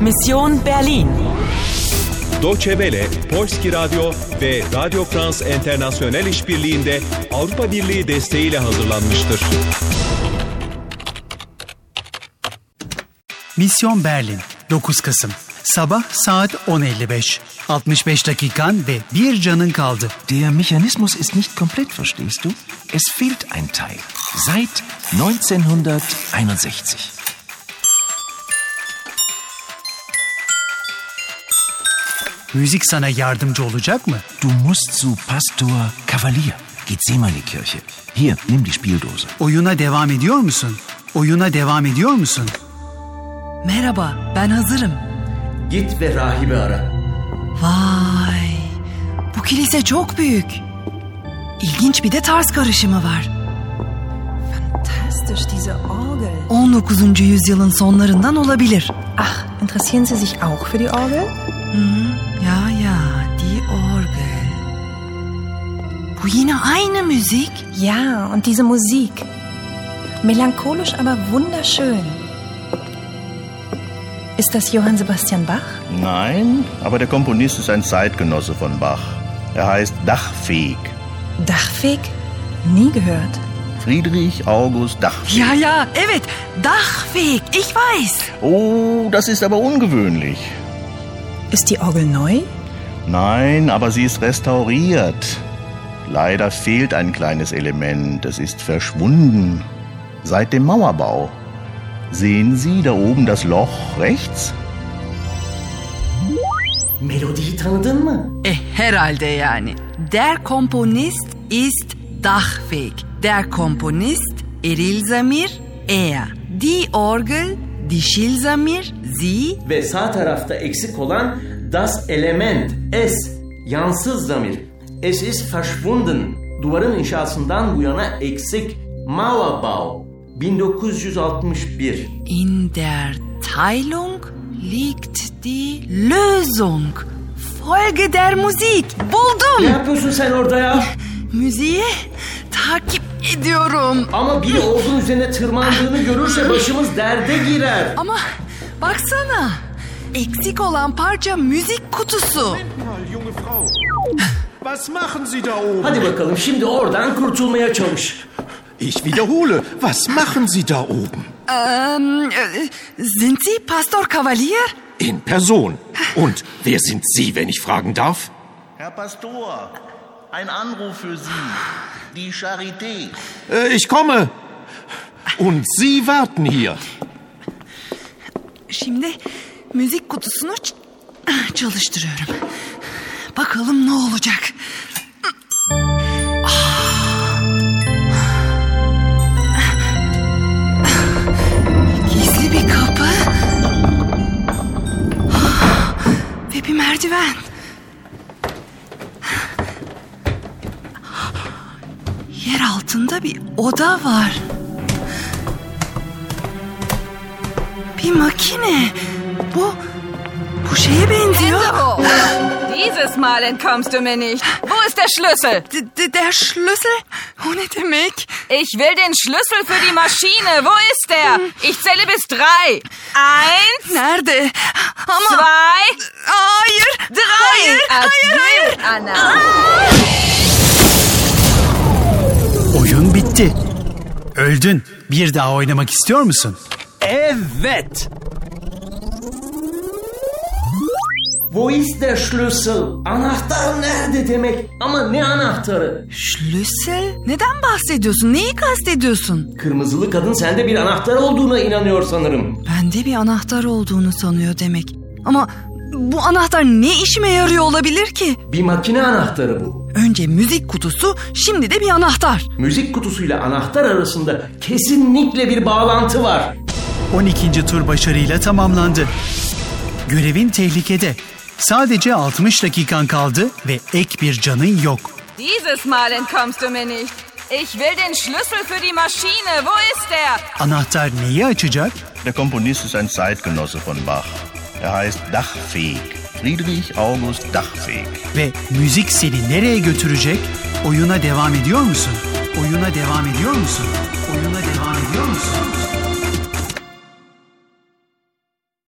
Mission Berlin. Deutsche Welle, Polski Radyo ve Radio France International işbirliğinde Avrupa Birliği desteğiyle hazırlanmıştır. Misyon Berlin 9 Kasım Sabah saat 10.55 65 dakikan ve bir canın kaldı. Der Mechanismus ist nicht komplett, verstehst du? Es fehlt ein Teil. Seit 1961. Müzik sana yardımcı olacak mı? Du musst zu Pastor Kavalier. Gethsemane Kirche. Hier, nimm die Spieldose. Oyuna devam ediyor musun? Oyuna devam ediyor musun? Merhaba, ben hazırım. Git ve rahibi ara. Vay, bu kilise çok büyük. İlginç bir de tarz karışımı var. Fantastisch, diese Orgel. 19. yüzyılın sonlarından olabilir. Ach, interessieren Sie sich auch für die Orgel? Ya ya, Yine aynı müzik. Ja, und diese Musik. Melancholisch, aber wunderschön. Ist das Johann Sebastian Bach? Nein, aber der Komponist ist ein Zeitgenosse von Bach. Er heißt Dachfeg. Dachfeg? Nie gehört. Friedrich August Dachfeg. Ya ya, evet, Dachweg, ich weiß. Oh, das ist aber ungewöhnlich. Ist die Orgel neu? Nein, aber sie ist restauriert. Leider fehlt ein kleines Element. Es ist verschwunden. Seit dem Mauerbau. Sehen Sie da oben das Loch rechts? Melodiyi tanıdın mı? Eh, herhalde yani. Der Komponist ist Dachweg. Der Komponist Eril Zamir, er. Die Orgel, dişil zamir, sie. Ve sağ tarafta eksik olan das Element, es, yansız zamir. Es ist verschwunden. Duvarın inşasından bu yana eksik. Mauerbau, 1961. In der Teilung liegt die Lösung. Folge der Musik. Ne Buldum. yapıyorsun sen orada ya? Müziği takip ediyorum. Ama biri olduğun üzerine tırmandığını görürse başımız derde girer. Ama baksana. Eksik olan parça müzik kutusu. Was machen Sie da oben? Hadi bakalım şimdi oradan kurtulmaya çalış. Ich wiederhole, was machen Sie da oben? Ähm, äh, sind Sie Pastor Kavalier? In Person. Und wer sind Sie, wenn ich fragen darf? Herr Pastor, ein Anruf für Sie. Die Charité. Äh, ich komme. Und Sie warten hier. Şimdi müzik kutusunu çalıştırıyorum. Bakalım ne olacak. Bir merdiven. Yer altında bir oda var. Bir makine. Bu bu şeye benziyor. Dieses Mal entkommst du mir nicht. Wo ist der Schlüssel? D- d- der Schlüssel? O ne demek? Ich will den Schlüssel für die Maschine. Wo ist der? Ich zähle bis drei. Eins, Nerede? Ama zwei, hayır. drei. Hayır, hayır, hayır. Anna. Oyun bitti. Öldün. Bir daha oynamak istiyor musun? Evet. Wo ist der Schlüssel? Anahtar nerede demek? Ama ne anahtarı? Schlüssel? Neden bahsediyorsun? Neyi kastediyorsun? Kırmızılı kadın sende bir anahtar olduğuna inanıyor sanırım. Bende bir anahtar olduğunu sanıyor demek. Ama bu anahtar ne işime yarıyor olabilir ki? Bir makine anahtarı bu. Önce müzik kutusu, şimdi de bir anahtar. Müzik kutusuyla anahtar arasında kesinlikle bir bağlantı var. 12. tur başarıyla tamamlandı. Görevin tehlikede. Sadece 60 dakikan kaldı ve ek bir canın yok. Dieses Mal entkommst du mir nicht. Ich will den Schlüssel für die Maschine. Wo ist der? Anahtar neyi açacak? Der Komponist ist ein Zeitgenosse von Bach. Er heißt Dachfeg. Friedrich August Dachfeg. Ve müzik seni nereye götürecek? Oyuna devam ediyor musun? Oyuna devam ediyor musun? Oyuna devam ediyor musun?